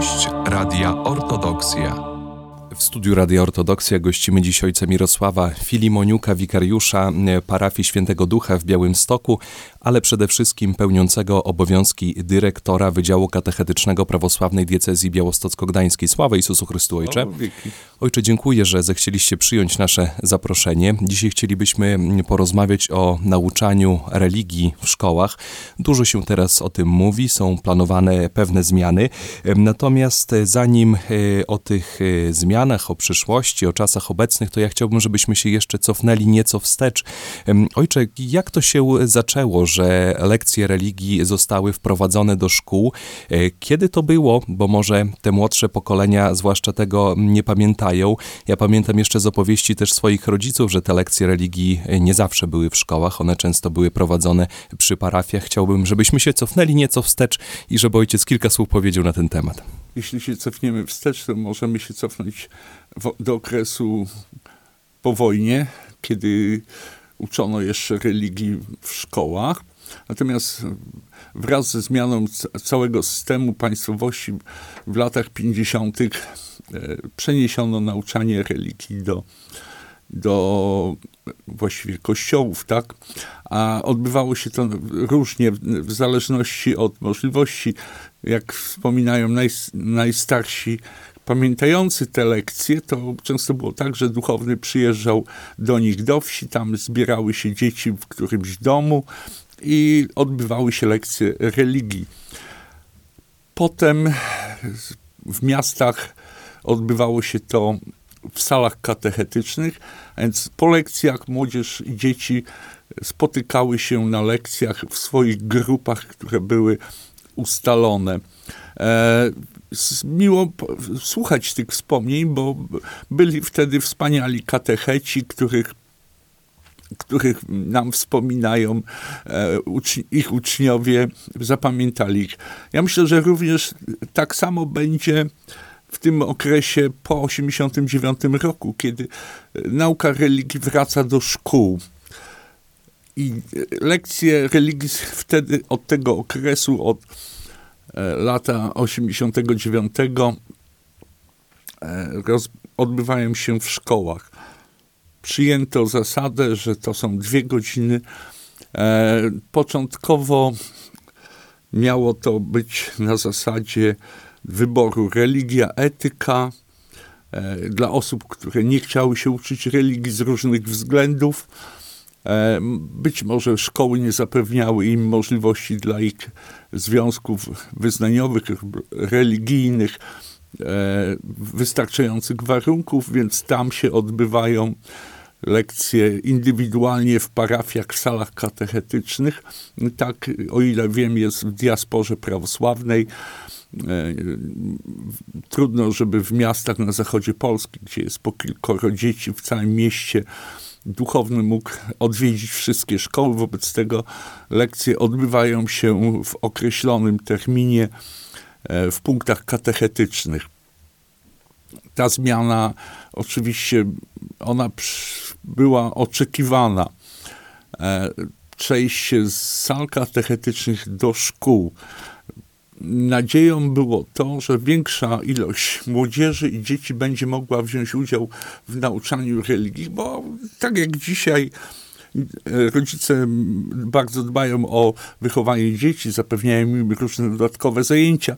Gość Radia Ortodoksja. W studiu Radia Ortodoksja gościmy dziś ojca Mirosława Filimoniuka, wikariusza e, parafii Świętego Ducha w Białymstoku, ale przede wszystkim pełniącego obowiązki dyrektora Wydziału Katechetycznego Prawosławnej Diecezji Białostocko-Gdańskiej. Sława Jezusu Chrystu, Ojcze. Ojcze, dziękuję, że zechcieliście przyjąć nasze zaproszenie. Dzisiaj chcielibyśmy porozmawiać o nauczaniu religii w szkołach. Dużo się teraz o tym mówi, są planowane pewne zmiany. Natomiast zanim e, o tych e, zmianach, o przyszłości, o czasach obecnych, to ja chciałbym, żebyśmy się jeszcze cofnęli nieco wstecz. Ojcze, jak to się zaczęło, że lekcje religii zostały wprowadzone do szkół. E, kiedy to było? Bo może te młodsze pokolenia zwłaszcza tego nie pamiętają. Ja pamiętam jeszcze z opowieści też swoich rodziców, że te lekcje religii nie zawsze były w szkołach, one często były prowadzone przy parafiach. Chciałbym, żebyśmy się cofnęli nieco wstecz i żeby ojciec kilka słów powiedział na ten temat. Jeśli się cofniemy wstecz, to możemy się cofnąć do okresu po wojnie, kiedy uczono jeszcze religii w szkołach. Natomiast wraz ze zmianą całego systemu państwowości w latach 50. E, przeniesiono nauczanie religii do, do właściwie kościołów, tak? A odbywało się to różnie, w zależności od możliwości. Jak wspominają naj, najstarsi pamiętający te lekcje, to często było tak, że duchowny przyjeżdżał do nich do wsi, tam zbierały się dzieci w którymś domu i odbywały się lekcje religii. Potem w miastach odbywało się to w salach katechetycznych, więc po lekcjach młodzież i dzieci spotykały się na lekcjach w swoich grupach, które były ustalone. E, miło słuchać tych wspomnień, bo byli wtedy wspaniali katecheci, których których nam wspominają e, ich uczniowie, zapamiętali ich. Ja myślę, że również tak samo będzie w tym okresie po 1989 roku, kiedy nauka religii wraca do szkół. I lekcje religii wtedy od tego okresu, od e, lata 89 e, odbywają się w szkołach. Przyjęto zasadę, że to są dwie godziny. E, początkowo miało to być na zasadzie wyboru religia, etyka dla osób, które nie chciały się uczyć religii z różnych względów. E, być może szkoły nie zapewniały im możliwości dla ich związków wyznaniowych, religijnych, e, wystarczających warunków, więc tam się odbywają lekcje indywidualnie w parafiach, w salach katechetycznych. Tak, o ile wiem, jest w diasporze prawosławnej. E, trudno, żeby w miastach na zachodzie Polski, gdzie jest po kilkoro dzieci w całym mieście, duchowny mógł odwiedzić wszystkie szkoły. Wobec tego lekcje odbywają się w określonym terminie e, w punktach katechetycznych. Ta zmiana oczywiście ona była oczekiwana. E, przejście z sal katechetycznych do szkół nadzieją było to, że większa ilość młodzieży i dzieci będzie mogła wziąć udział w nauczaniu religii, bo tak jak dzisiaj e, rodzice bardzo dbają o wychowanie dzieci, zapewniają im różne dodatkowe zajęcia.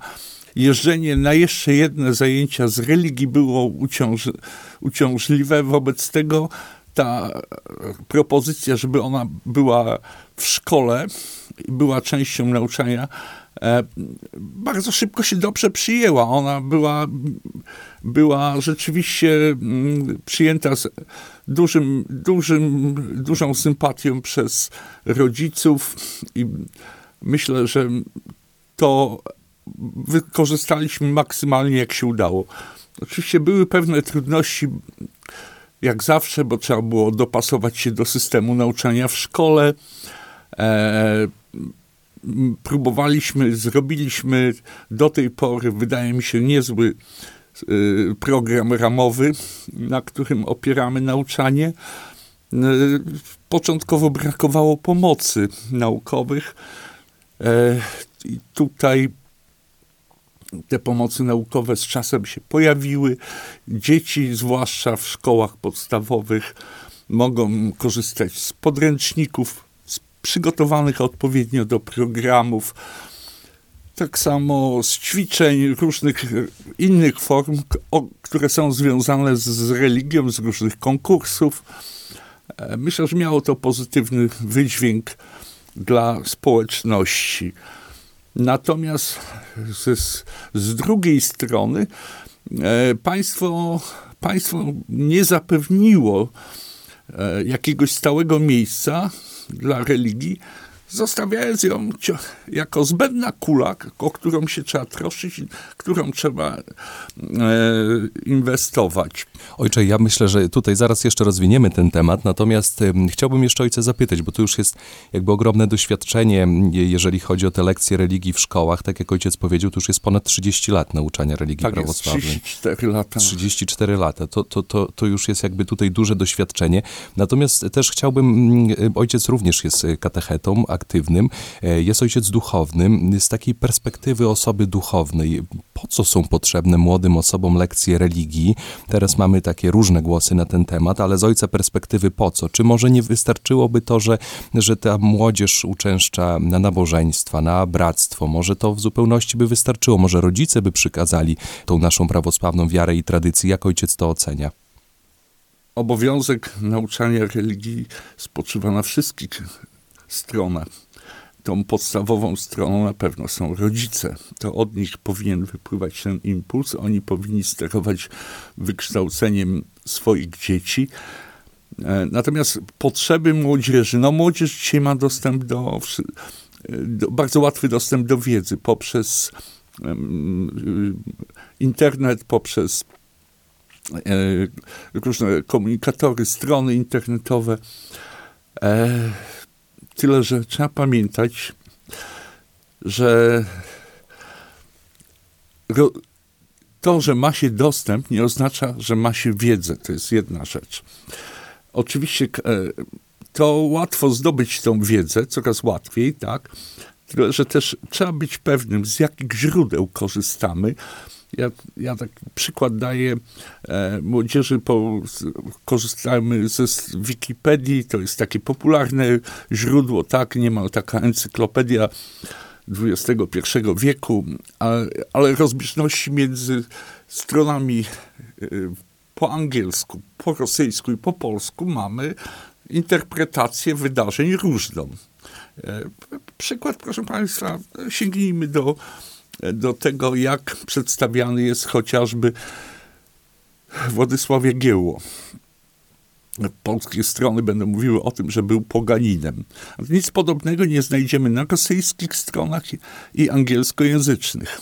Jeżdżenie na jeszcze jedne zajęcia z religii było uciąż, uciążliwe, wobec tego ta propozycja, żeby ona była w szkole była częścią nauczania, E, bardzo szybko się dobrze przyjęła. Ona była, była rzeczywiście mm, przyjęta z dużym, dużym, dużą sympatią przez rodziców i myślę, że to wykorzystaliśmy maksymalnie jak się udało. Oczywiście były pewne trudności, jak zawsze, bo trzeba było dopasować się do systemu nauczania w szkole. E, próbowaliśmy, zrobiliśmy do tej pory, wydaje mi się, niezły y, program ramowy, na którym opieramy nauczanie. Y, początkowo brakowało pomocy naukowych. E, I tutaj te pomocy naukowe z czasem się pojawiły. Dzieci, zwłaszcza w szkołach podstawowych, mogą korzystać z podręczników, przygotowanych odpowiednio do programów, tak samo z ćwiczeń, różnych innych form, które są związane z, religią, z różnych konkursów. E, myślę, że miało to pozytywny wydźwięk dla społeczności. Natomiast z, z drugiej strony e, państwo, państwo nie zapewniło e, jakiegoś stałego miejsca dla religii, zostawiając ją jako zbędna kula, o którą się trzeba troszczyć, którą trzeba e, inwestować. Ojcze, ja myślę, że tutaj zaraz jeszcze rozwiniemy ten temat, natomiast e, chciałbym jeszcze ojca zapytać, bo to już jest jakby ogromne doświadczenie, jeżeli chodzi o te lekcje religii w szkołach. Tak jak ojciec powiedział, to już jest ponad 30 lat nauczania religii tak prawosławnej. Jest, 34 lata. 34 lata. To, to, to, to już jest jakby tutaj duże doświadczenie. Natomiast też chciałbym, ojciec również jest katechetą, aktywnym, e, jest ojciec duchownym. Z takiej perspektywy osoby duchownej, po co są potrzebne młodym osobom lekcje religii? Teraz mamy takie różne głosy na ten temat, ale z ojca perspektywy po co? Czy może nie wystarczyłoby to, że, że ta młodzież uczęszcza na nabożeństwa, na bractwo? Może to w zupełności by wystarczyło? Może rodzice by przykazali tą naszą prawosławną wiarę i tradycję? Jak ojciec to ocenia? Obowiązek nauczania religii spoczywa na wszystkich stronach. Tą podstawową stroną na pewno są rodzice. To od nich powinien wypływać ten impuls. Oni powinni sterować wykształceniem swoich dzieci. E, natomiast potrzeby młodzieży, no młodzież dzisiaj ma dostęp do, do bardzo łatwy dostęp do wiedzy poprzez internet, poprzez e, różne komunikatory, strony internetowe. E, Tyle, że trzeba pamiętać, że to, że ma się dostęp, nie oznacza, że ma się wiedzę. To jest jedna rzecz. Oczywiście e, to łatwo zdobyć tą wiedzę, coraz łatwiej, tak? Tyle, że też trzeba być pewnym, z jakich źródeł korzystamy, ja, ja taki przykład daję e, młodzieży, korzystamy ze Wikipedii, to jest takie popularne źródło, tak, nie ma taka encyklopedia XXI wieku, ale, ale rozbieżności między stronami e, po angielsku, po rosyjsku i po polsku mamy interpretację wydarzeń różną. E, przykład, proszę Państwa, sięgnijmy do do tego, jak przedstawiany jest chociażby Władysław Jagiełło. Polskie strony będą mówiły o tym, że był poganinem. Nic podobnego nie znajdziemy na rosyjskich stronach i angielskojęzycznych.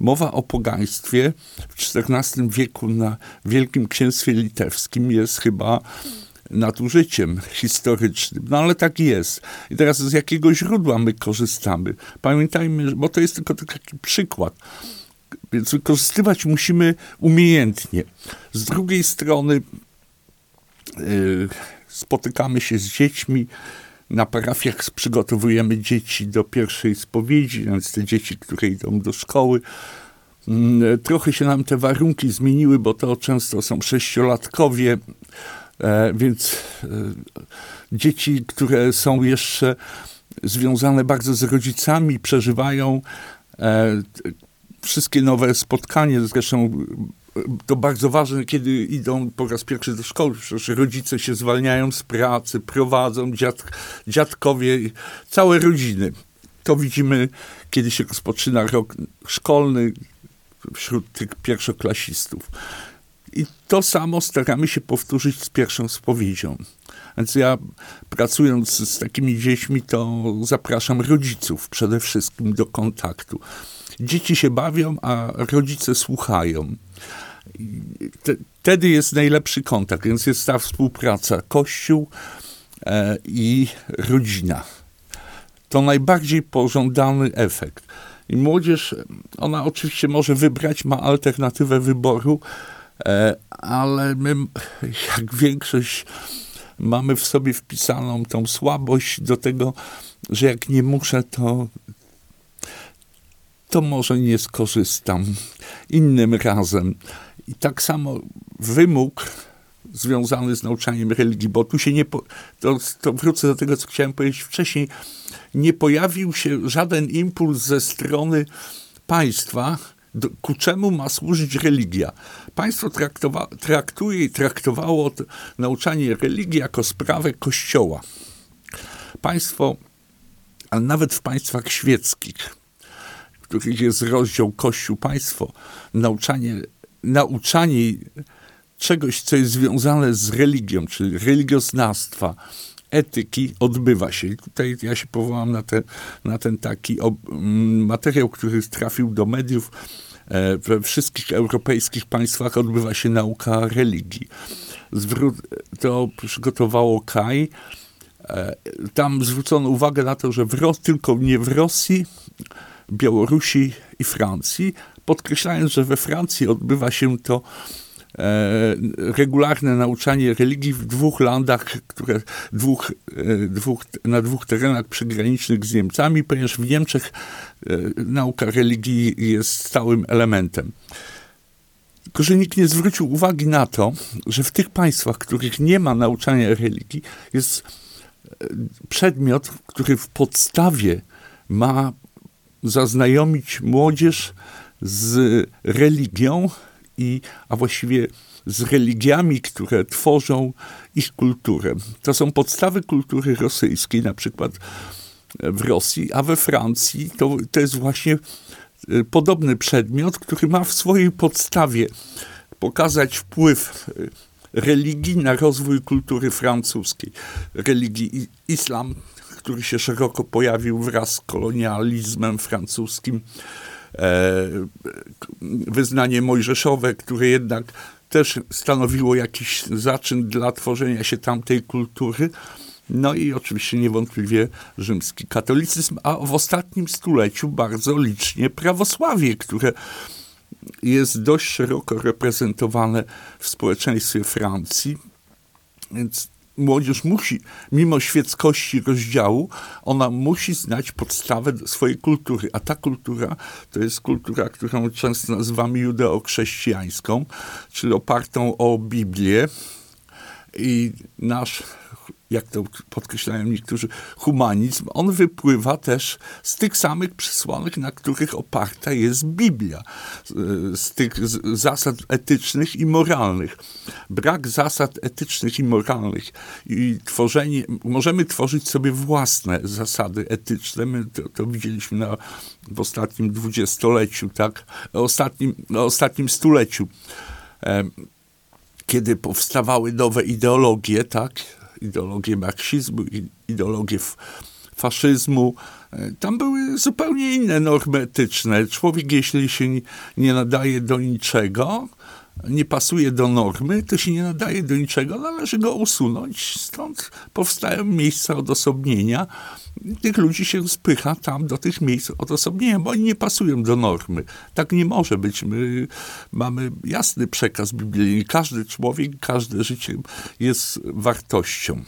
Mowa o pogaństwie w XIV wieku na Wielkim Księstwie Litewskim jest chyba nadużyciem historycznym. No ale tak jest. I teraz z jakiego źródła my korzystamy? Pamiętajmy, bo to jest tylko taki przykład. Więc wykorzystywać musimy umiejętnie. Z drugiej strony yy, spotykamy się z dziećmi, na parafiach przygotowujemy dzieci do pierwszej spowiedzi, więc te dzieci, które idą do szkoły. Yy, trochę się nam te warunki zmieniły, bo to często są sześciolatkowie, więc e, dzieci, które są jeszcze związane bardzo z rodzicami, przeżywają e, wszystkie nowe spotkania. Zresztą to bardzo ważne, kiedy idą po raz pierwszy do szkoły. Przecież rodzice się zwalniają z pracy, prowadzą dziad, dziadkowie, całe rodziny. To widzimy, kiedy się rozpoczyna rok szkolny wśród tych pierwszoklasistów. I to samo staramy się powtórzyć z pierwszą spowiedzią. Więc ja pracując z takimi dziećmi, to zapraszam rodziców przede wszystkim do kontaktu. Dzieci się bawią, a rodzice słuchają. Te, wtedy jest najlepszy kontakt, więc jest ta współpraca Kościół e, i rodzina. To najbardziej pożądany efekt. I młodzież, ona oczywiście może wybrać, ma alternatywę wyboru, ale my, jak większość, mamy w sobie wpisaną tą słabość do tego, że jak nie muszę, to to może nie skorzystam innym razem. I tak samo wymóg związany z nauczaniem religii, bo tu się nie. Po, to, to wrócę do tego, co chciałem powiedzieć wcześniej. Nie pojawił się żaden impuls ze strony państwa, do, ku czemu ma służyć religia. Państwo traktowa, traktuje i traktowało nauczanie religii jako sprawę Kościoła. Państwo, ale nawet w państwach świeckich, w których jest rozdział Kościół-Państwo, nauczanie, nauczanie czegoś, co jest związane z religią, czyli religioznawstwa, etyki odbywa się. I tutaj ja się powołam na, te, na ten taki ob, mm, materiał, który trafił do mediów. E, we wszystkich europejskich państwach odbywa się nauka religii. To przygotowało Kaj. E, tam zwrócono uwagę na to, że w, tylko nie w Rosji, Białorusi i Francji, podkreślając, że we Francji odbywa się to regularne nauczanie religii w dwóch landach, które dwóch, e, dwóch, na dwóch terenach przygranicznych z Niemcami, ponieważ w Niemczech e, nauka religii jest stałym elementem. Tylko, że nikt nie zwrócił uwagi na to, że w tych państwach, w których nie ma nauczania religii, jest przedmiot, który w podstawie ma zaznajomić młodzież z religią, i, a właściwie z religiami, które tworzą ich kulturę. To są podstawy kultury rosyjskiej, na przykład w Rosji, a we Francji to, to jest właśnie e, podobny przedmiot, który ma w swojej podstawie pokazać wpływ e, religii na rozwój kultury francuskiej. Religii islam, który się szeroko pojawił wraz z kolonializmem francuskim, E, wyznanie mojżeszowe, które jednak też stanowiło jakiś zaczyn dla tworzenia się tamtej kultury. No i oczywiście niewątpliwie rzymski katolicyzm, a w ostatnim stuleciu bardzo licznie prawosławie, które jest dość szeroko reprezentowane w społeczeństwie Francji. Więc młodzież musi, mimo świeckości rozdziału, ona musi znać podstawę swojej kultury. A ta kultura to jest kultura, którą często nazywamy judeo-chrześcijańską, czyli opartą o Biblię. I nasz jak to podkreślają niektórzy, humanizm, on wypływa też z tych samych przesłanek, na których oparta jest Biblia, z tych zasad etycznych i moralnych. Brak zasad etycznych i moralnych i tworzenie, możemy tworzyć sobie własne zasady etyczne, my to, to widzieliśmy na, w ostatnim dwudziestoleciu, tak, ostatnim, ostatnim stuleciu. Kiedy powstawały nowe ideologie, tak, ideologię marksizmu, ideologię faszyzmu. E, tam były zupełnie inne normy etyczne. Człowiek, jeśli się nie nadaje do niczego, nie pasuje do normy, to się nie nadaje do niczego, należy go usunąć. Stąd powstają miejsca odosobnienia. Tych ludzi się spycha tam do tych miejsc odosobnienia, bo oni nie pasują do normy. Tak nie może być. My mamy jasny przekaz biblijny. Każdy człowiek, każde życie jest wartością.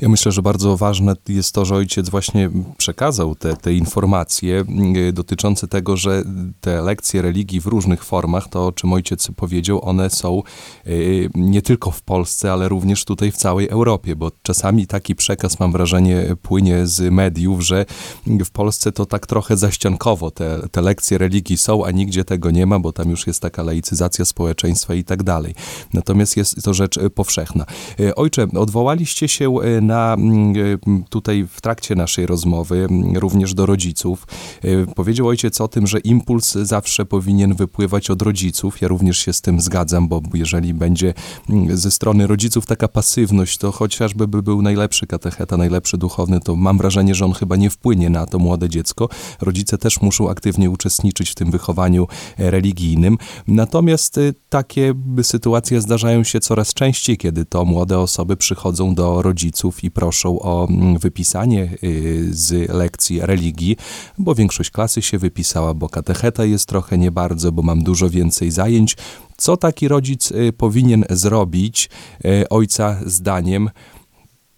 Ja myślę, że bardzo ważne jest to, że ojciec właśnie przekazał te, te informacje mm, dotyczące tego, że te lekcje religii w różnych formach, to o czym ojciec powiedział, one są y, nie tylko w Polsce, ale również tutaj w całej Europie, bo czasami taki przekaz, mam wrażenie, płynie z mediów, że w Polsce to tak trochę zaściankowo te, te lekcje religii są, a nigdzie tego nie ma, bo tam już jest taka laicyzacja społeczeństwa i tak dalej. Natomiast jest to rzecz powszechna. Y, ojcze, odwołaliście się na, mm, e, tutaj w trakcie naszej rozmowy, mm, również do rodziców. E, powiedział ojciec o tym, że impuls zawsze powinien wypływać od rodziców. Ja również się z tym zgadzam, bo jeżeli będzie mm, ze strony rodziców taka pasywność, to chociażby by był najlepszy katecheta, najlepszy duchowny, to mam wrażenie, że on chyba nie wpłynie na to młode dziecko. Rodzice też muszą aktywnie uczestniczyć w tym wychowaniu e, religijnym. Natomiast takie sytuacje zdarzają się coraz częściej, kiedy to młode osoby przychodzą do rodziców i proszą o mm, wypisanie y, z lekcji religii, bo większość klasy się wypisała, bo katecheta jest trochę nie bardzo, bo mam dużo więcej zajęć. Co taki rodzic y, powinien zrobić, y, ojca zdaniem?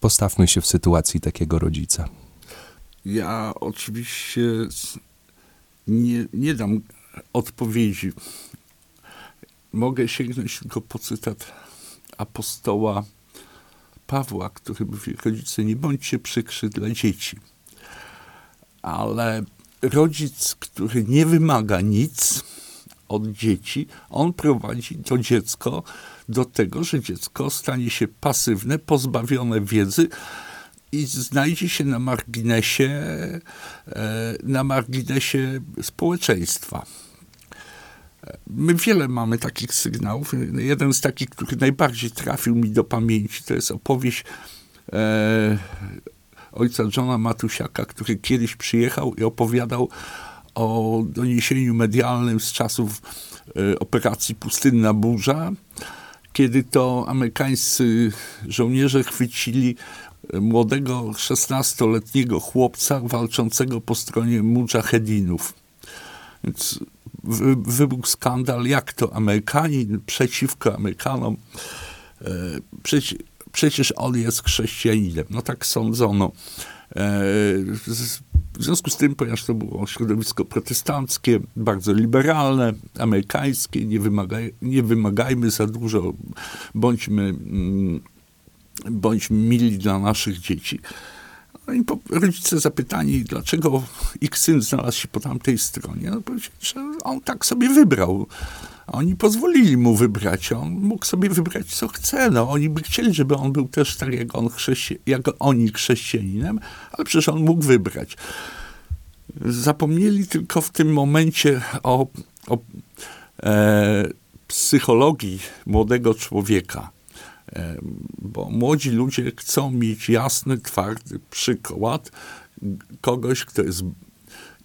Postawmy się w sytuacji takiego rodzica. Ja oczywiście nie, nie dam odpowiedzi. Mogę sięgnąć tylko po cytat apostoła Pawła, który mówi: Rodzice, nie bądźcie przykrzy dla dzieci. Ale rodzic, który nie wymaga nic od dzieci, on prowadzi to dziecko do tego, że dziecko stanie się pasywne, pozbawione wiedzy i znajdzie się na marginesie, e, na marginesie społeczeństwa. My wiele mamy takich sygnałów. Jeden z takich, który najbardziej trafił mi do pamięci, to jest opowieść e, ojca Johna Matusiaka, który kiedyś przyjechał i opowiadał o doniesieniu medialnym z czasów e, operacji Pustynna Burza, kiedy to amerykańscy żołnierze chwycili młodego 16-letniego chłopca walczącego po stronie mujahedinów. Więc wybuchł skandal, jak to Amerykanin przeciwko Amerykanom. E, przeci, przecież on jest chrześcijaninem. No tak sądzono. E, w związku z tym, ponieważ to było środowisko protestanckie, bardzo liberalne, amerykańskie, nie, wymagaj, nie wymagajmy za dużo, bądźmy, mm, bądźmy mili dla naszych dzieci. No i rodzice zapytani, dlaczego ich syn znalazł się po tamtej stronie, no powiedzieli, że on tak sobie wybrał. Oni pozwolili mu wybrać, on mógł sobie wybrać co chce. No, oni by chcieli, żeby on był też tak jak, on chrześci- jak oni chrześcijaninem, ale przecież on mógł wybrać. Zapomnieli tylko w tym momencie o, o e, psychologii młodego człowieka bo młodzi ludzie chcą mieć jasny, twardy przykład kogoś, kto jest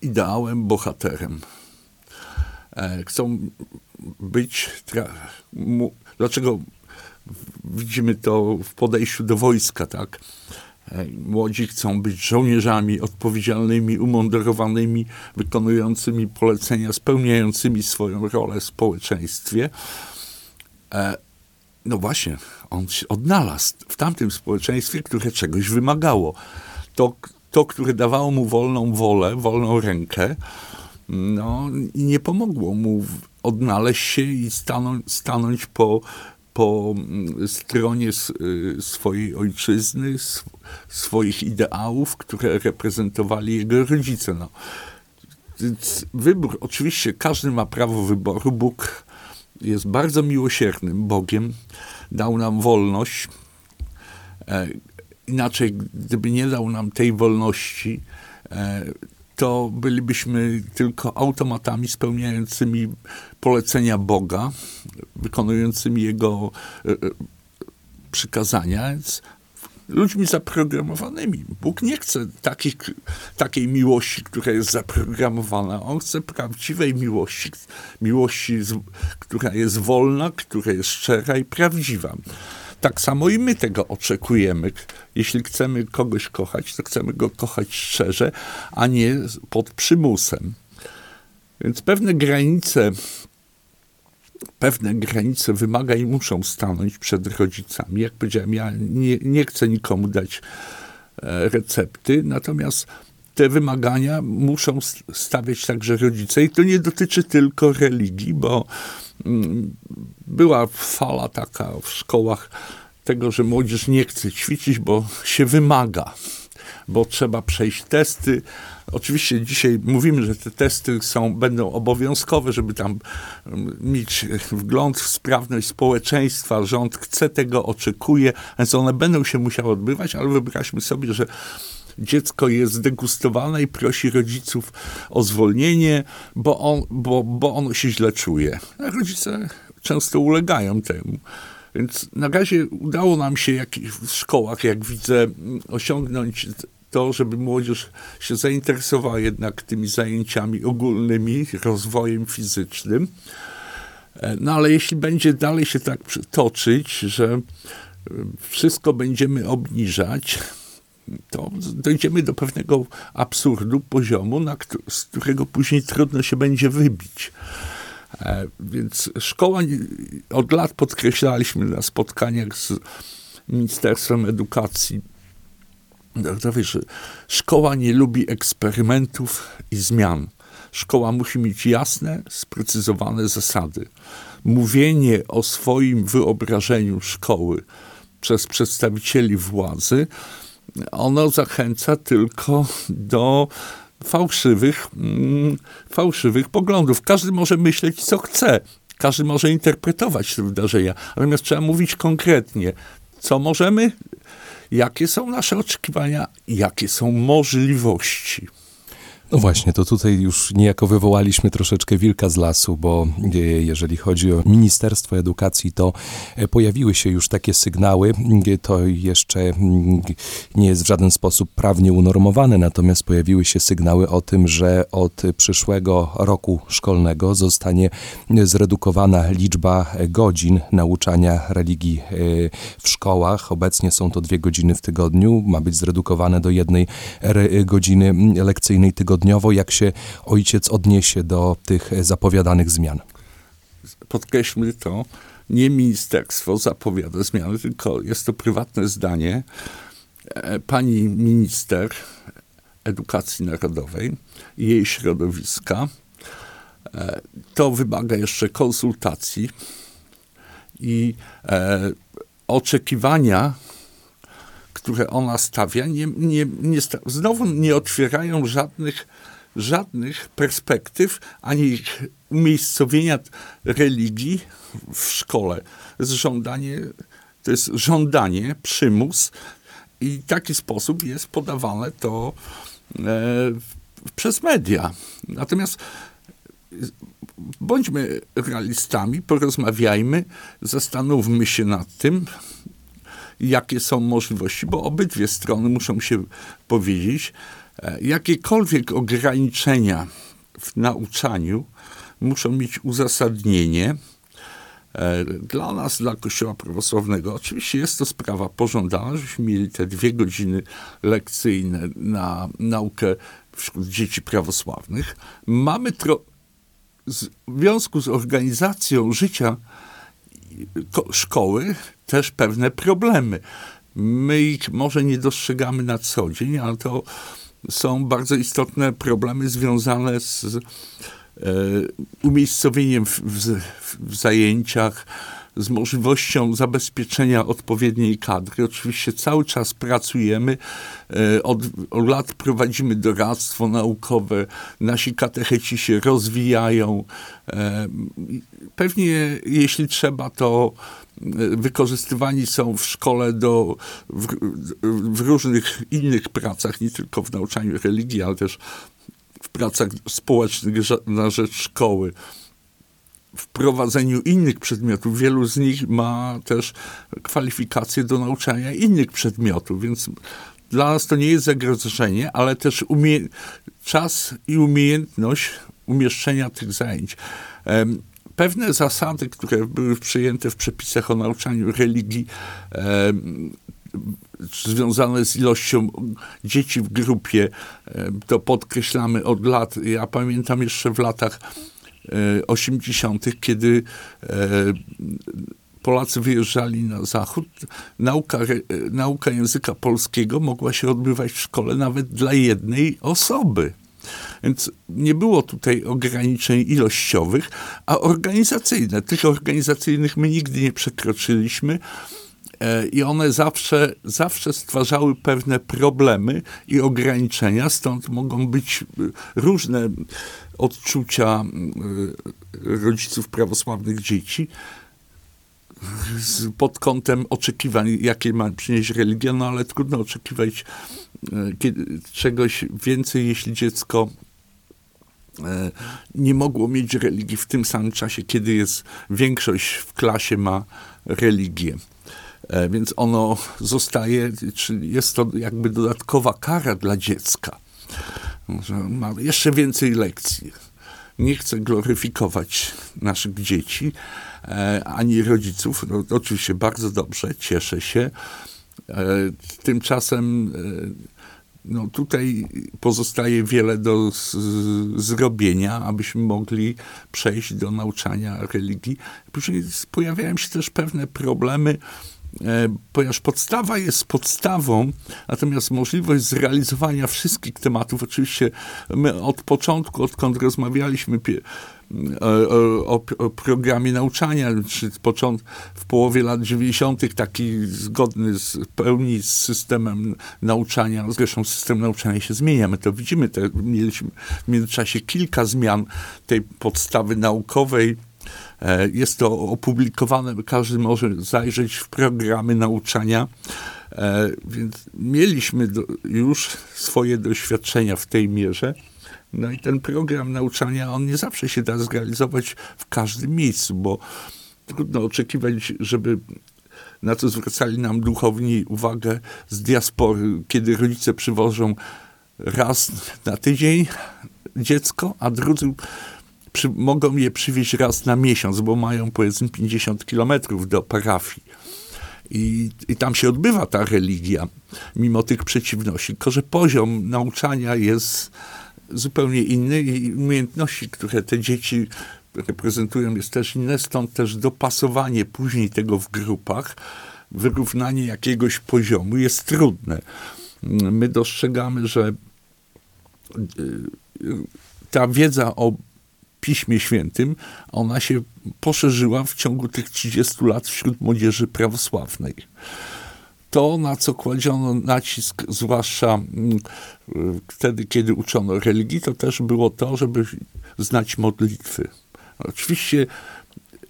ideałem, bohaterem. E, chcą być. Dlaczego widzimy to w podejściu do wojska, tak? E, młodzi chcą być żołnierzami odpowiedzialnymi, umundurowanymi, wykonującymi polecenia, spełniającymi swoją rolę w społeczeństwie. No właśnie, on się odnalazł w tamtym społeczeństwie, które czegoś wymagało. To, to które dawało mu wolną wolę, wolną rękę, no, nie pomogło mu odnaleźć się i stanąć, stanąć po, po mm, stronie y, swojej ojczyzny, swoich ideałów, które reprezentowali jego rodzice. No. Wybór, oczywiście każdy ma prawo wyboru. Bóg jest bardzo miłosiernym Bogiem, dał nam wolność. E, inaczej, gdyby nie dał nam tej wolności, e, to bylibyśmy tylko automatami spełniającymi polecenia Boga, wykonującymi Jego e, przykazania. Ludźmi zaprogramowanymi. Bóg nie chce takich, takiej miłości, która jest zaprogramowana. On chce prawdziwej miłości, miłości, która jest wolna, która jest szczera i prawdziwa. Tak samo i my tego oczekujemy. Jeśli chcemy kogoś kochać, to chcemy go kochać szczerze, a nie pod przymusem. Więc pewne granice pewne granice wymagań muszą stanąć przed rodzicami. Jak powiedziałem, ja nie, nie chcę nikomu dać e, recepty, natomiast te wymagania muszą stawiać także rodzice i to nie dotyczy tylko religii, bo mm, była fala taka w szkołach tego, że młodzież nie chce ćwiczyć, bo się wymaga, bo trzeba przejść testy, Oczywiście dzisiaj mówimy, że te testy są, będą obowiązkowe, żeby tam mm, mieć wgląd w sprawność społeczeństwa. Rząd chce tego, oczekuje, więc one będą się musiały odbywać, ale wyobraźmy sobie, że dziecko jest zdegustowane i prosi rodziców o zwolnienie, bo, on, bo, bo ono się źle czuje. A rodzice często ulegają temu. Więc na razie udało nam się w szkołach, jak widzę, osiągnąć to, żeby młodzież się zainteresowała jednak tymi zajęciami ogólnymi, rozwojem fizycznym. E, no ale jeśli będzie dalej się tak toczyć, że e, wszystko będziemy obniżać, to dojdziemy do pewnego absurdu, poziomu, na, z którego później trudno się będzie wybić. E, więc szkoła, od lat podkreślaliśmy na spotkaniach z Ministerstwem Edukacji to wiesz, szkoła nie lubi eksperymentów i zmian. szkoła musi mieć jasne, sprecyzowane zasady. Mówienie o swoim wyobrażeniu szkoły przez przedstawicieli władzy, ono zachęca tylko do fałszywych, mm, fałszywych poglądów. Każdy może myśleć, co chce. Każdy może interpretować te wydarzenia. Natomiast trzeba mówić konkretnie, co możemy, jakie są nasze oczekiwania, jakie są możliwości. No właśnie, to tutaj już niejako wywołaliśmy troszeczkę wilka z lasu, bo e, jeżeli chodzi o Ministerstwo Edukacji, to e, pojawiły się już takie sygnały. E, to jeszcze mm, nie jest w żaden sposób prawnie unormowane, natomiast pojawiły się sygnały o tym, że od przyszłego roku szkolnego zostanie zredukowana liczba godzin nauczania religii w szkołach. Obecnie są to dwie godziny w tygodniu, ma być zredukowane do jednej godziny lekcyjnej tygodniowej tygodniowo, jak się ojciec odniesie do tych zapowiadanych zmian? Podkreślmy to, nie ministerstwo zapowiada zmiany, tylko jest to prywatne zdanie e, pani minister edukacji narodowej i jej środowiska. E, to wymaga jeszcze konsultacji i e, oczekiwania, które ona stawia, nie, nie, nie znowu nie otwierają żadnych żadnych perspektyw ani umiejscowienia religii w szkole. To jest żądanie, to jest żądanie, przymus i w taki sposób jest podawane to e, przez media. Natomiast bądźmy realistami, porozmawiajmy, zastanówmy się nad tym, jakie są możliwości, bo obydwie strony muszą się powiedzieć, E, jakiekolwiek ograniczenia w nauczaniu muszą mieć uzasadnienie. E, dla nas, dla Kościoła Prawosławnego, oczywiście jest to sprawa pożądana, żebyśmy mieli te dwie godziny lekcyjne na naukę wśród dzieci prawosławnych. Mamy tro- w związku z organizacją życia szkoły też pewne problemy. My ich może nie dostrzegamy na co dzień, ale to są bardzo istotne problemy związane z e, umiejscowieniem w, w, w zajęciach, z możliwością zabezpieczenia odpowiedniej kadry. Oczywiście cały czas pracujemy, e, od, od, lat prowadzimy doradztwo naukowe, nasi katecheci się rozwijają. E, pewnie jeśli trzeba, to wykorzystywani są w szkole do, w, w, różnych innych pracach, nie tylko w nauczaniu religii, ale też w pracach społecznych na rzecz szkoły. W prowadzeniu innych przedmiotów. Wielu z nich ma też kwalifikacje do nauczania innych przedmiotów, więc dla nas to nie jest zagrożenie, ale też umie- czas i umiejętność umieszczenia tych zajęć pewne zasady, które były przyjęte w przepisach o nauczaniu religii, związane z ilością dzieci w grupie, to podkreślamy od lat. Ja pamiętam jeszcze w latach 80., kiedy e, Polacy wyjeżdżali na zachód, nauka, nauka języka polskiego mogła się odbywać w szkole nawet dla jednej osoby. Więc nie było tutaj ograniczeń ilościowych, a organizacyjne. Tych organizacyjnych my nigdy nie przekroczyliśmy e, i one zawsze, zawsze stwarzały pewne problemy i ograniczenia, stąd mogą być e, różne odczucia e, rodziców prawosławnych dzieci pod kątem oczekiwań, jakie ma przynieść religia, no ale trudno oczekiwać czegoś więcej, jeśli dziecko E, nie mogło mieć religii w tym samym czasie, kiedy jest większość w klasie ma religię. E, więc ono zostaje, czyli jest to jakby dodatkowa kara dla dziecka, że ma jeszcze więcej lekcji. Nie chcę gloryfikować naszych dzieci e, ani rodziców. No, oczywiście bardzo dobrze, cieszę się. Tymczasem no tutaj pozostaje wiele do zrobienia, abyśmy mogli przejść do nauczania religii. Później pojawiają się też pewne problemy e, ponieważ podstawa jest podstawą, natomiast możliwość zrealizowania wszystkich tematów, oczywiście my od początku, odkąd rozmawialiśmy o, o, o, programie nauczania, czy począt, w połowie lat 90., taki zgodny z pełni z systemem nauczania. Zresztą system nauczania się zmienia. My to widzimy. Te, mieliśmy w międzyczasie kilka zmian tej podstawy naukowej. E, jest to opublikowane, każdy może zajrzeć w programy nauczania. E, więc mieliśmy już swoje doświadczenia w tej mierze. No i ten program nauczania, on nie zawsze się da zrealizować w każdym miejscu, bo trudno oczekiwać, żeby na co zwracali nam duchowni uwagę z diaspory, kiedy rodzice przywożą raz na tydzień dziecko, a drudzy przy, mogą je przywieźć raz na miesiąc, bo mają powiedzmy 50 kilometrów do parafii. I, I tam się odbywa ta religia, mimo tych przeciwności. Tylko, że poziom nauczania jest zupełnie inny i umiejętności, które te dzieci reprezentują, jest też inne, stąd też dopasowanie później tego w grupach, wyrównanie jakiegoś poziomu jest trudne. My dostrzegamy, że y, ta wiedza o Piśmie Świętym, ona się poszerzyła w ciągu tych 30 lat wśród młodzieży prawosławnej to, na co kładziono nacisk, zwłaszcza mm, wtedy, kiedy uczono religii, to też było to, żeby znać modlitwy. Oczywiście,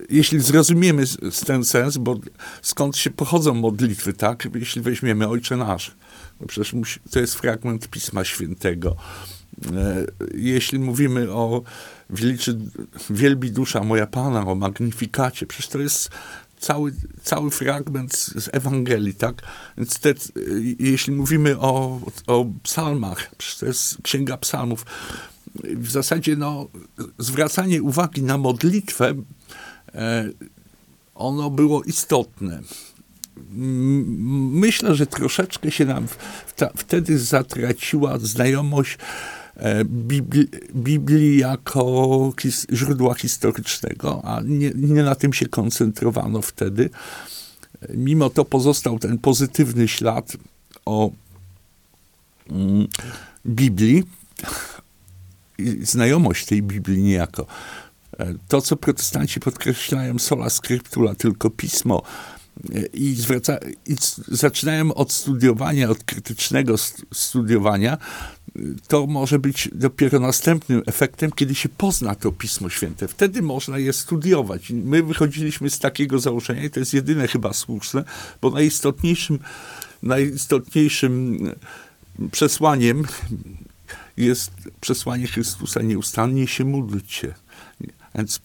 jeśli zrozumiemy ten sens, bo skąd się pochodzą modlitwy, tak? Jeśli weźmiemy Ojcze Nasz, no przecież to jest fragment Pisma Świętego. E, jeśli mówimy o wielczy, wielbi dusza moja Pana, o magnifikacie, przecież to jest cały, cały fragment z Ewangelii, tak? Więc te, jeśli mówimy o, o psalmach, to jest Księga Psalmów, w zasadzie no, zwracanie uwagi na modlitwę, e, ono było istotne. Myślę, że troszeczkę się nam wtedy zatraciła znajomość Biblii, Biblii jako źródła historycznego, a nie, nie na tym się koncentrowano wtedy. Mimo to pozostał ten pozytywny ślad o mm, Biblii znajomość tej Biblii niejako. E, to, co protestanci podkreślają sola scriptura, tylko pismo, e, i, zwraca, i zaczynają od studiowania, od krytycznego studiowania, to może być dopiero następnym efektem, kiedy się pozna to Pismo Święte. Wtedy można je studiować. My wychodziliśmy z takiego założenia i to jest jedyne chyba słuszne, bo najistotniejszym, najistotniejszym przesłaniem jest przesłanie Chrystusa nieustannie się módlcie. Więc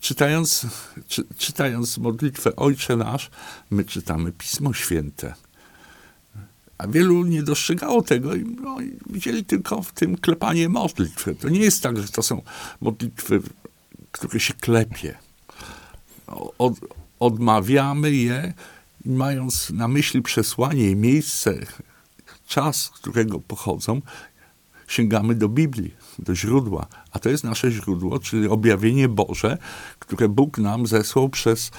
czytając, czy, czytając modlitwę Ojcze Nasz, my czytamy Pismo Święte. A wielu nie dostrzegało tego i no, widzieli tylko w tym klepanie modlitw. To nie jest tak, że to są modlitwy, które się klepie. Od, odmawiamy je, mając na myśli przesłanie i miejsce, czas, z którego pochodzą, sięgamy do Biblii, do źródła. A to jest nasze źródło, czyli objawienie Boże, które Bóg nam zesłał przez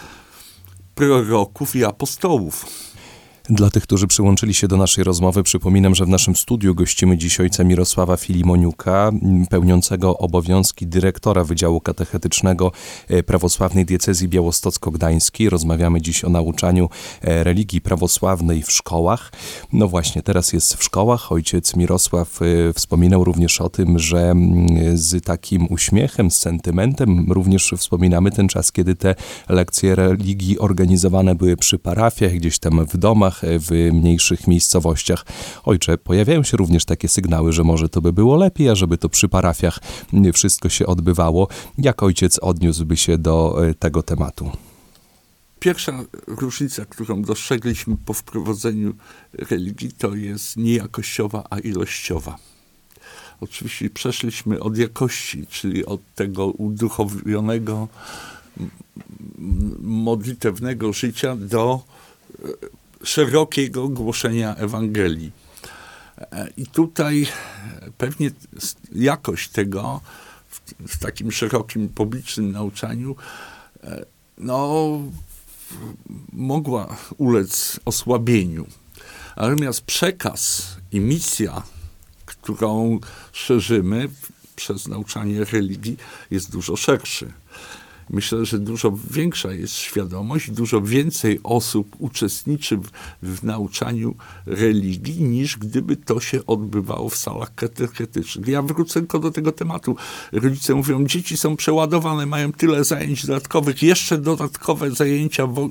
proroków i apostołów. Dla tych, którzy przyłączyli się do naszej rozmowy, przypominam, że w naszym studiu gościmy dziś ojca Mirosława Filimoniuka, pełniącego obowiązki dyrektora Wydziału Katechetycznego e, Prawosławnej Diecezji Białostocko-Gdańskiej. Rozmawiamy dziś o nauczaniu e, religii prawosławnej w szkołach. No właśnie, teraz jest w szkołach. Ojciec Mirosław e, wspominał również o tym, że z takim uśmiechem, z sentymentem również wspominamy ten czas, kiedy te lekcje religii organizowane były przy parafiach, gdzieś tam w domach, w mniejszych miejscowościach. Ojcze, pojawiają się również takie sygnały, że może to by było lepiej, ażeby to przy parafiach wszystko się odbywało. Jak ojciec odniósłby się do e, tego tematu? Pierwsza różnica, którą dostrzegliśmy po wprowadzeniu religii, to jest nie jakościowa, a ilościowa. Oczywiście przeszliśmy od jakości, czyli od tego uduchowionego, modlitewnego życia do e, szerokiego głoszenia Ewangelii. I tutaj pewnie jakość tego w, w takim szerokim publicznym nauczaniu no, mogła ulec osłabieniu. Natomiast przekaz i misja, którą szerzymy przez nauczanie religii, jest dużo szerszy. Myślę, że dużo większa jest świadomość, dużo więcej osób uczestniczy w, w nauczaniu religii, niż gdyby to się odbywało w salach katechetycznych. Ja wrócę tylko do tego tematu. Rodzice mówią, dzieci są przeładowane, mają tyle zajęć dodatkowych, jeszcze dodatkowe zajęcia, wo-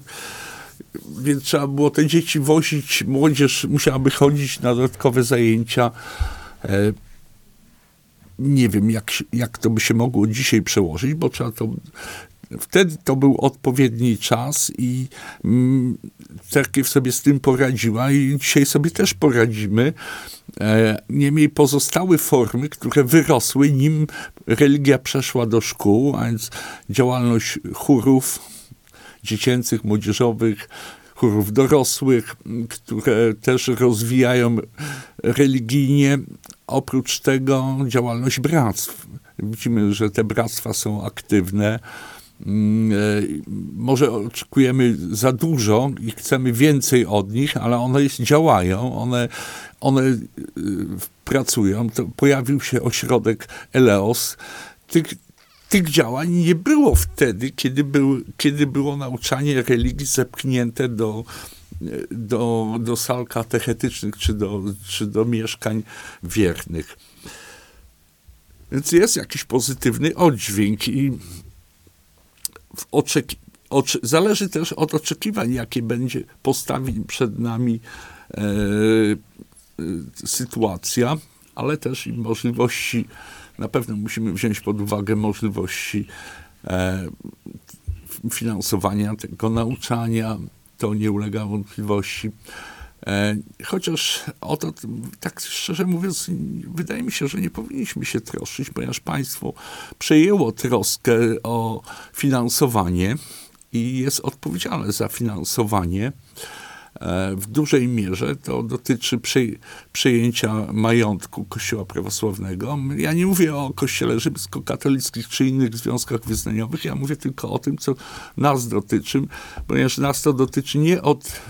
więc trzeba było te dzieci wozić, młodzież musiałaby chodzić na dodatkowe zajęcia. E, nie wiem, jak, jak to by się mogło dzisiaj przełożyć, bo trzeba to. Wtedy to był odpowiedni czas i mm, cerkiew sobie z tym poradziła i dzisiaj sobie też poradzimy. E, niemniej pozostały formy, które wyrosły, nim religia przeszła do szkół, a więc działalność chórów dziecięcych, młodzieżowych, chórów dorosłych, które też rozwijają religijnie. Oprócz tego działalność bractw. Widzimy, że te bractwa są aktywne. Mm, e, Może oczekujemy za dużo i chcemy więcej od nich, ale one działają, one, one y, pracują. To pojawił się ośrodek Eleos. Tych, tych działań nie było wtedy, kiedy, był, kiedy było nauczanie religii zepchnięte do, do, do sal katechetycznych czy do, czy do mieszkań wiernych. Więc jest jakiś pozytywny oddźwięk i w zależy też od oczekiwań, jakie będzie postawi przed nami e, e, sytuacja, ale też i możliwości, na pewno musimy wziąć pod uwagę możliwości e, finansowania tego nauczania, to nie ulega wątpliwości. E, Chociaż o to, tak szczerze mówiąc, wydaje mi się, że nie powinniśmy się troszczyć, ponieważ państwo przejęło troskę o finansowanie i jest odpowiedzialne za finansowanie. E, W dużej mierze to dotyczy przej- przejęcia majątku Kościoła Prawosławnego. Ja nie mówię o Kościele rzymskokatolickich czy innych związkach wyznaniowych, ja mówię tylko o tym, co nas dotyczy, ponieważ nas to dotyczy nie od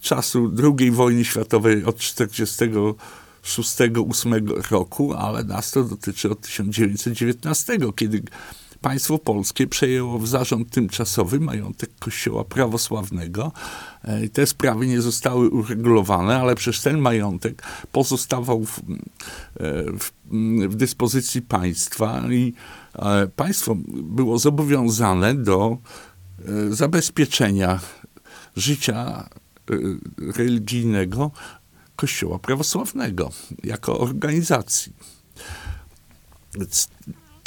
czasu II wojny światowej od 1946-1948 roku, ale nas to dotyczy od 1919, kiedy państwo polskie przejęło w zarząd tymczasowy majątek Kościoła Prawosławnego. E, Te sprawy nie zostały uregulowane, ale przez ten majątek pozostawał w, e, w, w dyspozycji państwa i e, państwo było zobowiązane do zabezpieczenia życia religijnego Kościoła Prawosławnego jako organizacji.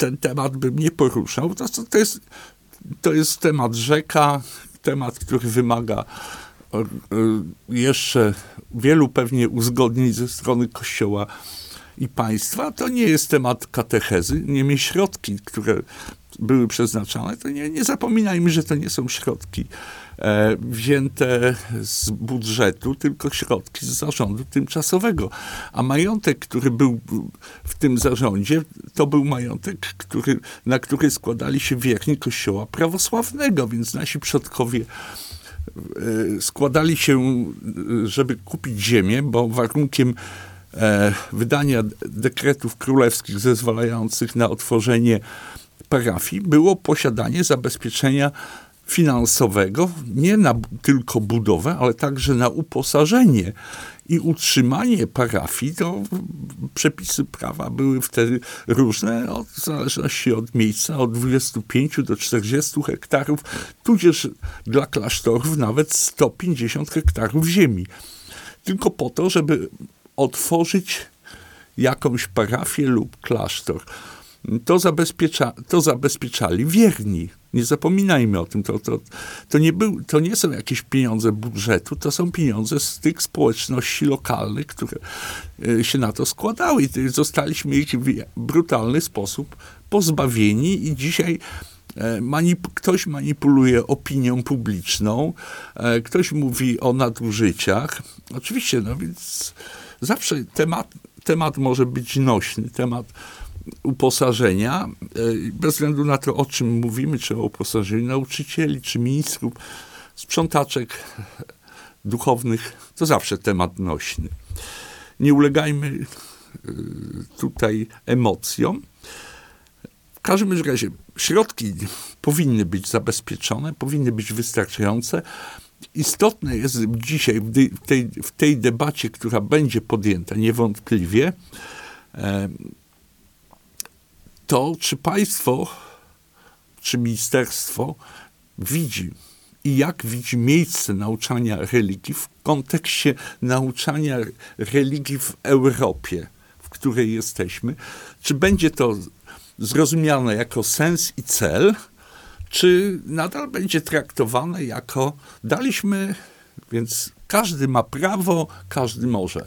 Ten temat bym nie poruszał. To, to, jest, to jest temat rzeka, temat, który wymaga e, jeszcze wielu pewnie uzgodnień ze strony Kościoła i państwa. To nie jest temat katechezy. Niemniej środki, które były przeznaczane, to nie, nie zapominajmy, że to nie są środki wzięte z budżetu, tylko środki z zarządu tymczasowego. A majątek, który był w tym zarządzie, to był majątek, który, na który składali się wierni Kościoła prawosławnego, więc nasi przodkowie e, składali się, e, żeby kupić ziemię, bo warunkiem e, wydania dekretów królewskich zezwalających na otworzenie parafii było posiadanie zabezpieczenia finansowego, nie na tylko budowę, ale także na uposażenie i utrzymanie parafii. To przepisy prawa były wtedy różne, od, w zależności od miejsca, od 25 do 40 hektarów, tudzież dla klasztorów nawet 150 hektarów ziemi. Tylko po to, żeby otworzyć jakąś parafię lub klasztor. To, zabezpiecza, to zabezpieczali wierni. Nie zapominajmy o tym. To, to, to, nie był, to nie są jakieś pieniądze budżetu, to są pieniądze z tych społeczności lokalnych, które e, się na to składały. I zostaliśmy ich w brutalny sposób pozbawieni i dzisiaj e, manip- ktoś manipuluje opinią publiczną, e, ktoś mówi o nadużyciach. Oczywiście, no więc zawsze temat, temat może być nośny, temat uposażenia, e, bez względu na to, o czym mówimy, czy o uposażeniu nauczycieli, czy ministrów, sprzątaczek duchownych to zawsze temat nośny. Nie ulegajmy y, tutaj emocjom. W każdym razie środki powinny być zabezpieczone, powinny być wystarczające. Istotne jest dzisiaj w tej, w tej debacie, która będzie podjęta niewątpliwie, to czy państwo, czy ministerstwo widzi i jak widzi miejsce nauczania religii w kontekście nauczania religii w Europie, w której jesteśmy. Czy będzie to zrozumiane jako sens i cel, czy nadal będzie traktowane jako daliśmy, więc każdy ma prawo, każdy może.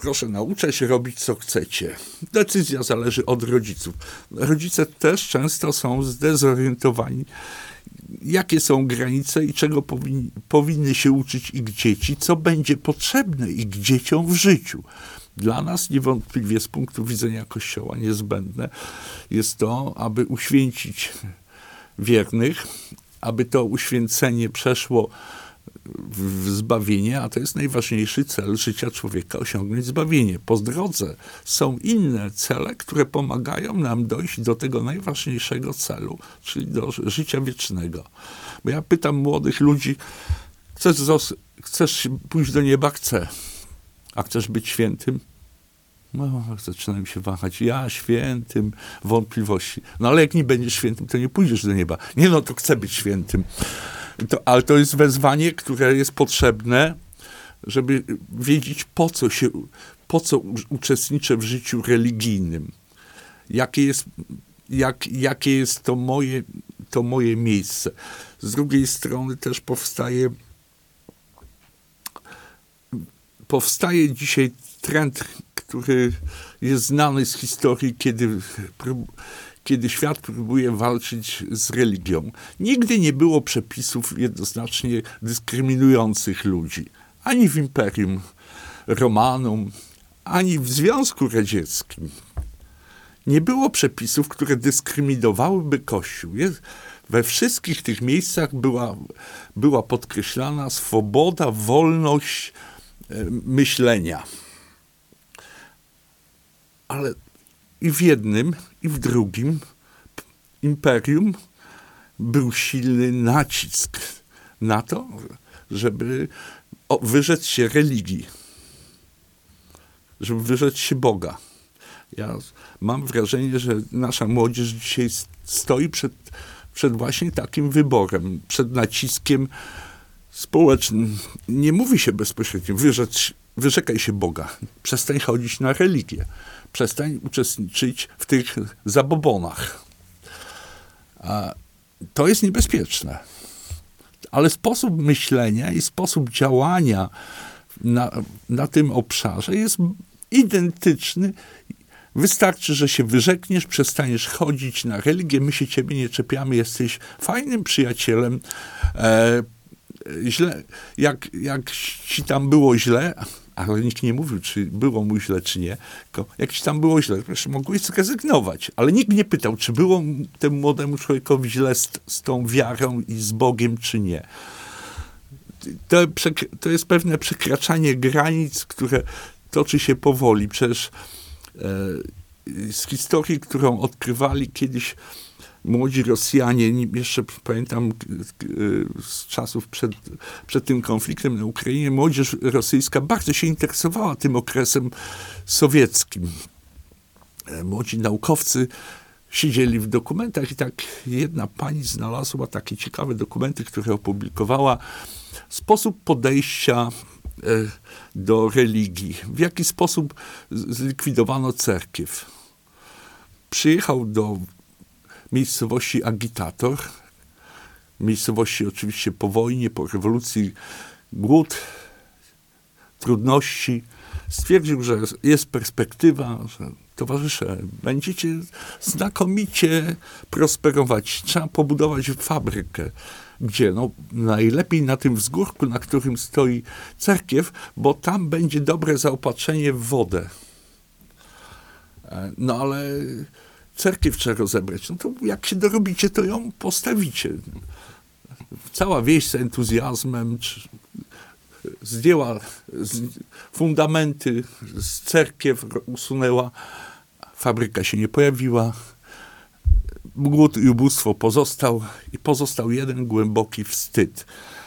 Proszę nauczać robić co chcecie. Decyzja zależy od rodziców. Rodzice też często są zdezorientowani jakie są granice i czego powinni, powinny się uczyć ich dzieci, co będzie potrzebne ich dzieciom w życiu. Dla nas niewątpliwie z punktu widzenia Kościoła niezbędne jest to, aby uświęcić wiernych, aby to uświęcenie przeszło w zbawienie, a to jest najważniejszy cel życia człowieka osiągnąć zbawienie. Po drodze są inne cele, które pomagają nam dojść do tego najważniejszego celu, czyli do życia wiecznego. Bo ja pytam młodych ludzi, chcesz, chcesz pójść do nieba? Chcę. A chcesz być świętym? No, zaczynają się wahać. Ja świętym, wątpliwości. No ale jak nie będziesz świętym, to nie pójdziesz do nieba. Nie no, to chcę być świętym. To, ale to jest wezwanie, które jest potrzebne, żeby wiedzieć, po co się, po co uczestniczę w życiu religijnym. Jakie jest, jak, jakie jest to moje, to moje miejsce. Z drugiej strony też powstaje powstaje dzisiaj trend, który jest znany z historii, kiedy kiedy świat próbuje walczyć z religią. Nigdy nie było przepisów jednoznacznie dyskryminujących ludzi. Ani w Imperium Romanum, ani w Związku Radzieckim. Nie było przepisów, które dyskryminowałyby Kościół. We wszystkich tych miejscach była, była podkreślana swoboda, wolność e, myślenia. Ale i w jednym, i w drugim imperium był silny nacisk na to, żeby wyrzec się religii, żeby wyrzec się Boga. Ja mam wrażenie, że nasza młodzież dzisiaj stoi przed, przed właśnie takim wyborem, przed naciskiem społecznym. Nie mówi się bezpośrednio, wyrzec, wyrzekaj się Boga, przestań chodzić na religię przestań uczestniczyć w tych zabobonach. To jest niebezpieczne. Ale sposób myślenia i sposób działania na, na tym obszarze jest identyczny. Wystarczy, że się wyrzekniesz, przestaniesz chodzić na religię, my się ciebie nie czepiamy, jesteś fajnym przyjacielem. E, źle, jak, jak ci tam było źle, ale nikt nie mówił, czy było mu źle, czy nie. Tylko jak ci tam było źle, proszę, mogłeś zrezygnować. Ale nikt nie pytał, czy było temu młodemu człowiekowi źle z, z tą wiarą i z Bogiem, czy nie. To, to jest pewne przekraczanie granic, które toczy się powoli. Przecież e, z historii, którą odkrywali kiedyś młodzi Rosjanie, jeszcze pamiętam z czasów przed, przed tym konfliktem na Ukrainie, młodzież rosyjska bardzo się interesowała tym okresem sowieckim. E, młodzi naukowcy siedzieli w dokumentach i tak jedna pani znalazła takie ciekawe dokumenty, które opublikowała. Sposób podejścia e, do religii, w jaki sposób zlikwidowano cerkiew. Przyjechał do miejscowości Agitator, miejscowości oczywiście po wojnie, po rewolucji, głód, trudności. Stwierdził, że jest perspektywa, że towarzysze, będziecie znakomicie prosperować. Trzeba pobudować fabrykę. Gdzie? No, najlepiej na tym wzgórku, na którym stoi cerkiew, bo tam będzie dobre zaopatrzenie w wodę. E, no ale cerkiew trzeba rozebrać. No to jak się dorobicie, to ją postawicie. cała wieś z entuzjazmem zdjęła fundamenty z cerkiew, usunęła. Fabryka się nie pojawiła. Głód i ubóstwo pozostał i pozostał jeden głęboki wstyd.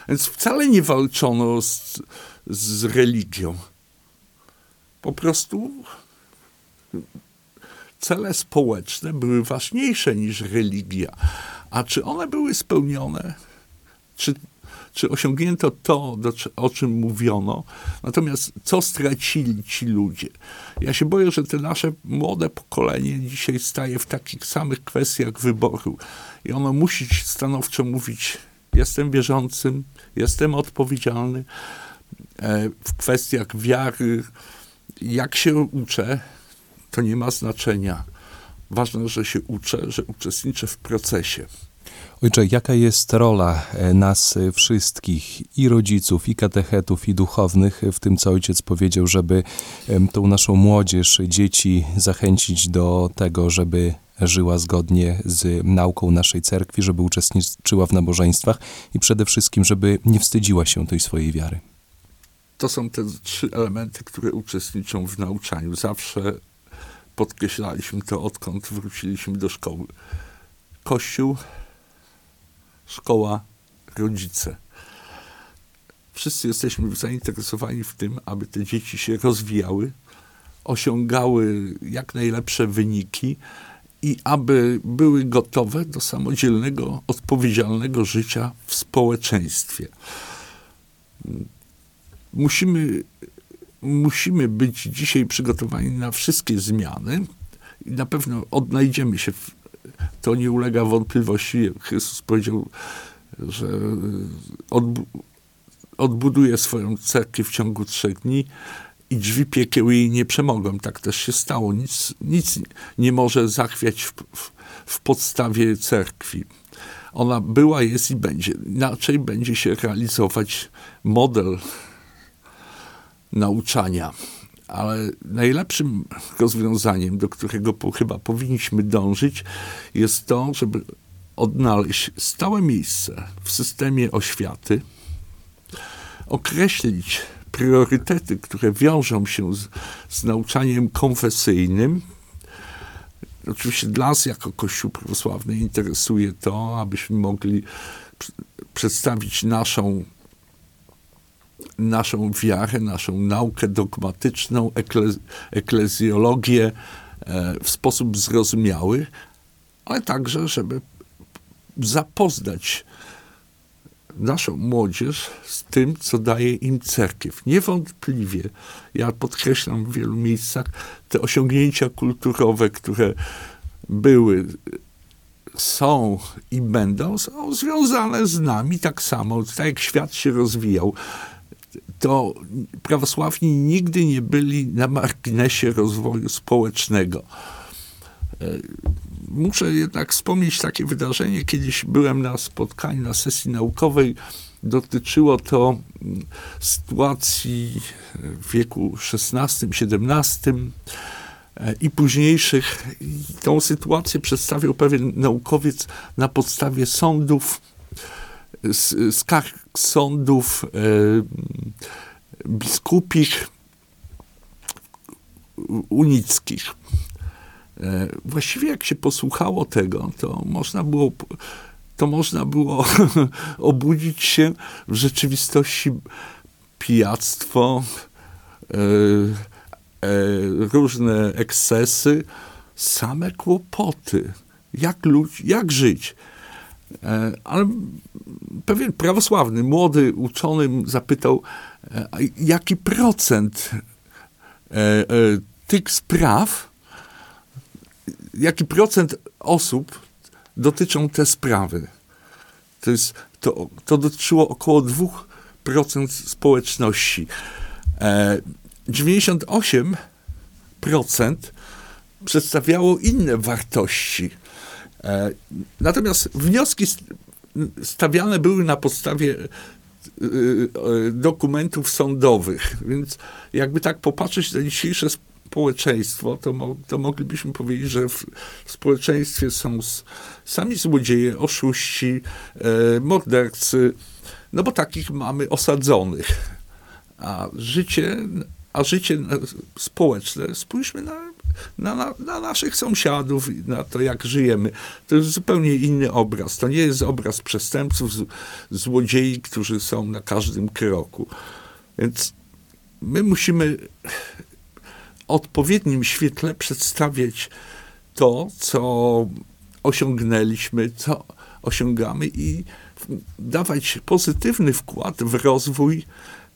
Więc wcale nie walczono z, z religią. Po prostu cele społeczne były ważniejsze niż religia. A czy one były spełnione? Czy, czy osiągnięto to, do, o czym mówiono? Natomiast co stracili ci ludzie? Ja się boję, że te nasze młode pokolenie dzisiaj staje w takich samych kwestiach wyboru. I ono musi stanowczo mówić: Jestem wierzącym, jestem odpowiedzialny e, w kwestiach wiary. Jak się uczę, to nie ma znaczenia. Ważne, że się uczę, że uczestniczę w procesie. Ojcze, jaka jest rola e, nas wszystkich, i rodziców, i katechetów, i duchownych, w tym, co ojciec powiedział, żeby tą naszą młodzież, dzieci zachęcić do tego, żeby żyła zgodnie z nauką naszej cerkwi, żeby uczestniczyła w nabożeństwach i przede wszystkim, żeby nie wstydziła się tej swojej wiary? To są te trzy elementy, które uczestniczą w nauczaniu. Zawsze podkreślaliśmy to, odkąd wróciliśmy do szkoły. Kościół, szkoła, rodzice. Wszyscy jesteśmy zainteresowani w tym, aby te dzieci się rozwijały, osiągały jak najlepsze wyniki i aby były gotowe do samodzielnego, odpowiedzialnego życia w społeczeństwie. Musimy musimy być dzisiaj przygotowani na wszystkie zmiany i na pewno odnajdziemy się. W, to nie ulega wątpliwości. Chrystus powiedział, że odbu odbuduje swoją cerkiew w ciągu trzech dni i drzwi piekieł jej nie przemogą. Tak też się stało. Nic, nic nie może zachwiać w, w, w podstawie cerkwi. Ona była, jest i będzie. Inaczej będzie się realizować model nauczania. Ale najlepszym rozwiązaniem, do którego po, chyba powinniśmy dążyć, jest to, żeby odnaleźć stałe miejsce w systemie oświaty, określić priorytety, które wiążą się z, z nauczaniem konfesyjnym. Oczywiście dla nas, jako Kościół prawosławny, interesuje to, abyśmy mogli przedstawić naszą naszą wiarę, naszą naukę dogmatyczną, ekle, eklezjologię e, w sposób zrozumiały, ale także, żeby zapoznać naszą młodzież z tym, co daje im cerkiew. Niewątpliwie, ja podkreślam w wielu miejscach, te osiągnięcia kulturowe, które były, są i będą, są związane z nami tak samo, tak jak świat się rozwijał to prawosławni nigdy nie byli na marginesie rozwoju społecznego. E, muszę jednak wspomnieć takie wydarzenie. Kiedyś byłem na spotkaniu, na sesji naukowej. Dotyczyło to mm, sytuacji w wieku XVI-XVII e, i późniejszych. Tą sytuację przedstawił pewien naukowiec na podstawie sądów skarg sądów e, biskupich unickich. E, właściwie jak się posłuchało tego, to można było, to można było obudzić się w rzeczywistości pijactwo, e, różne ekscesy, same kłopoty. Jak, ludzi, jak żyć? E, ale pewien prawosławny, młody uczony zapytał, e, jaki procent e, tych spraw, jaki procent osób dotyczą te sprawy. To, jest, to, to dotyczyło około 2% społeczności. 98% przedstawiało inne wartości natomiast wnioski stawiane były na podstawie e, e, dokumentów sądowych, więc jakby tak popatrzeć na dzisiejsze społeczeństwo, to, mo, to moglibyśmy powiedzieć, że w społeczeństwie są sami złodzieje, oszuści, e, mordercy, no bo takich mamy osadzonych. A życie, a życie e, społeczne, spójrzmy na, na, na, na naszych sąsiadów, na to, jak żyjemy. To jest zupełnie inny obraz. To nie jest obraz przestępców, z, złodziei, którzy są na każdym kroku. Więc my musimy w odpowiednim świetle przedstawiać to, co osiągnęliśmy, co osiągamy i dawać pozytywny wkład w rozwój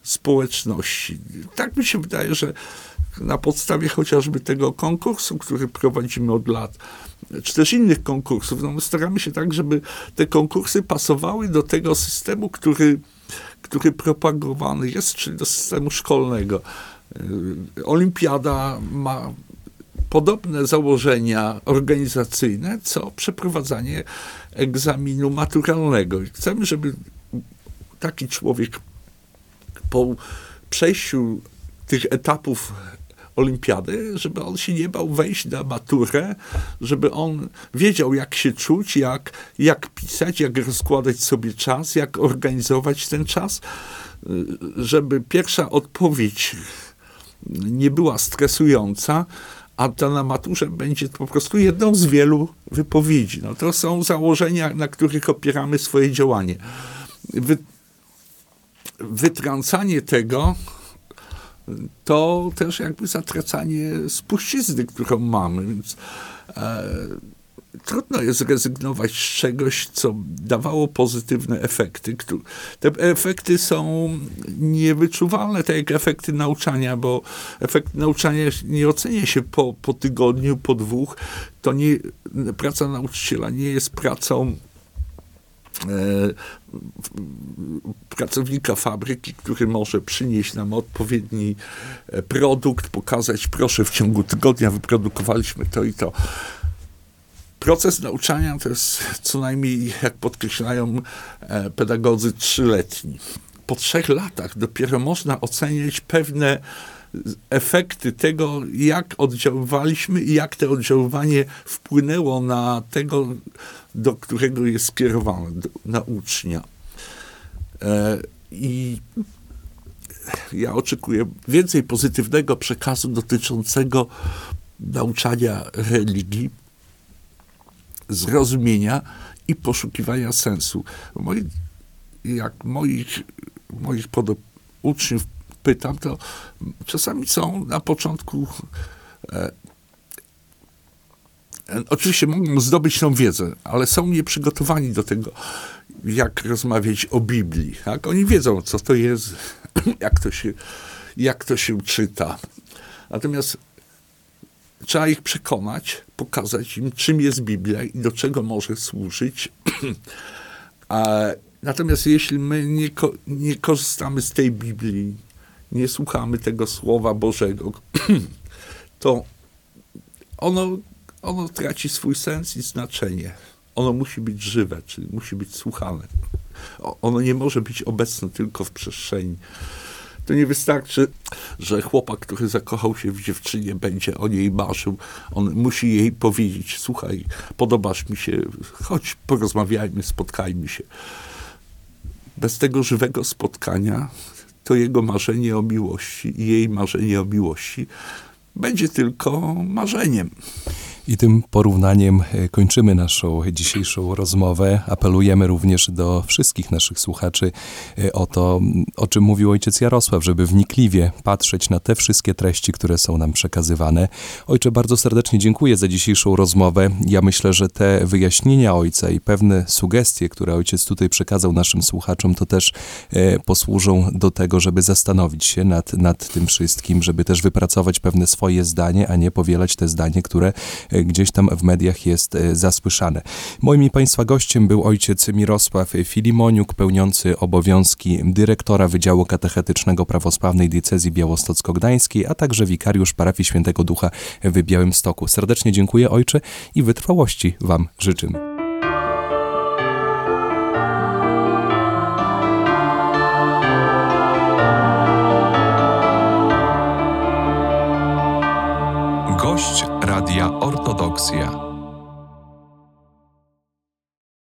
społeczności. Tak mi się wydaje, że na podstawie chociażby tego konkursu, który prowadzimy od lat, czy też innych konkursów, no my staramy się tak, żeby te konkursy pasowały do tego systemu, który, który propagowany jest, czyli do systemu szkolnego. Yy, Olimpiada ma podobne założenia organizacyjne, co przeprowadzanie egzaminu maturalnego. Chcemy, żeby taki człowiek po przejściu tych etapów olimpiady, żeby on się nie bał wejść na maturę, żeby on wiedział, jak się czuć, jak, jak pisać, jak rozkładać sobie czas, jak organizować ten czas, żeby pierwsza odpowiedź nie była stresująca, a ta na maturze będzie po prostu jedną z wielu wypowiedzi. No to są założenia, na których opieramy swoje działanie. Wy, wytrącanie tego to też jakby zatracanie spuścizny, którą mamy. Więc e, trudno jest zrezygnować z czegoś, co dawało pozytywne efekty. Te efekty są niewyczuwalne, tak jak efekty nauczania, bo efekt nauczania nie ocenia się po, po tygodniu, po dwóch. To nie, praca nauczyciela nie jest pracą pracownika fabryki, który może przynieść nam odpowiedni e, produkt, pokazać, proszę, w ciągu tygodnia wyprodukowaliśmy to i to. Proces nauczania to jest co najmniej, jak podkreślają e, pedagodzy, trzyletni. Po trzech latach dopiero można oceniać pewne efekty tego, jak oddziaływaliśmy i jak to oddziaływanie wpłynęło na tego, do którego jest skierowane, do, na ucznia. E, I ja oczekuję więcej pozytywnego przekazu dotyczącego nauczania religii, zrozumienia i poszukiwania sensu. Moi, jak moich, moich podo- uczniów pytam, to czasami są na początku e, oczywiście mogą zdobyć tą wiedzę, ale są nieprzygotowani do tego, jak rozmawiać o Biblii. Tak? Oni wiedzą, co to jest, jak to się, jak to się czyta. Natomiast trzeba ich przekonać, pokazać im, czym jest Biblia i do czego może służyć. A, natomiast jeśli my nie, ko- nie korzystamy z tej Biblii, nie słuchamy tego Słowa Bożego, to ono, ono traci swój sens i znaczenie. Ono musi być żywe, czyli musi być słuchane. Ono nie może być obecne tylko w przestrzeni. To nie wystarczy, że chłopak, który zakochał się w dziewczynie, będzie o niej marzył. On musi jej powiedzieć: Słuchaj, podobasz mi się, chodź, porozmawiajmy, spotkajmy się. Bez tego żywego spotkania, to jego marzenie o miłości i jej marzenie o miłości będzie tylko marzeniem. I tym porównaniem e, kończymy naszą dzisiejszą rozmowę. Apelujemy również do wszystkich naszych słuchaczy e, o to, o czym mówił ojciec Jarosław, żeby wnikliwie patrzeć na te wszystkie treści, które są nam przekazywane. Ojcze, bardzo serdecznie dziękuję za dzisiejszą rozmowę. Ja myślę, że te wyjaśnienia ojca i pewne sugestie, które ojciec tutaj przekazał naszym słuchaczom, to też e, posłużą do tego, żeby zastanowić się nad, nad tym wszystkim, żeby też wypracować pewne swoje zdanie, a nie powielać te zdanie, które gdzieś tam w mediach jest e, zasłyszane. Moim i Państwa gościem był ojciec Mirosław Filimoniuk, pełniący obowiązki dyrektora Wydziału Katechetycznego Prawosławnej Diecezji Białostocko-Gdańskiej, a także wikariusz parafii Świętego Ducha w Białymstoku. Serdecznie dziękuję ojcze i wytrwałości Wam życzymy. Radia Ortodoksja.